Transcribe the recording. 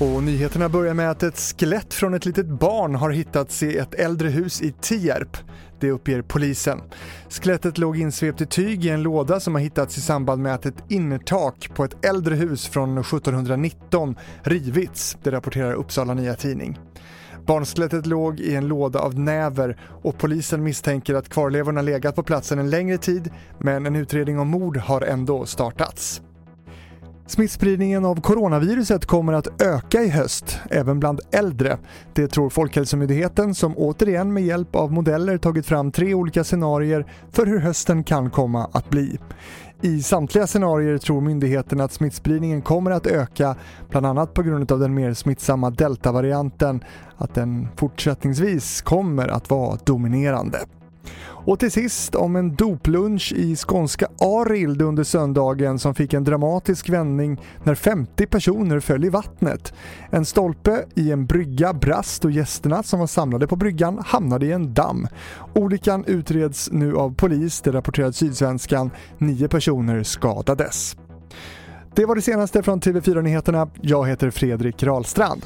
Och nyheterna börjar med att ett skelett från ett litet barn har hittats i ett äldre hus i Tierp. Det uppger polisen. Skelettet låg insvept i tyg i en låda som har hittats i samband med att ett innertak på ett äldre hus från 1719 rivits, det rapporterar Uppsala Nya Tidning. Barnskelettet låg i en låda av näver och polisen misstänker att kvarlevorna legat på platsen en längre tid men en utredning om mord har ändå startats. Smittspridningen av coronaviruset kommer att öka i höst, även bland äldre. Det tror Folkhälsomyndigheten som återigen med hjälp av modeller tagit fram tre olika scenarier för hur hösten kan komma att bli. I samtliga scenarier tror myndigheten att smittspridningen kommer att öka, bland annat på grund av den mer smittsamma deltavarianten, att den fortsättningsvis kommer att vara dominerande. Och till sist om en doplunch i skånska Arild under söndagen som fick en dramatisk vändning när 50 personer föll i vattnet. En stolpe i en brygga brast och gästerna som var samlade på bryggan hamnade i en damm. Olyckan utreds nu av polis, det rapporterar Sydsvenskan. Nio personer skadades. Det var det senaste från TV4 Nyheterna. Jag heter Fredrik Rahlstrand.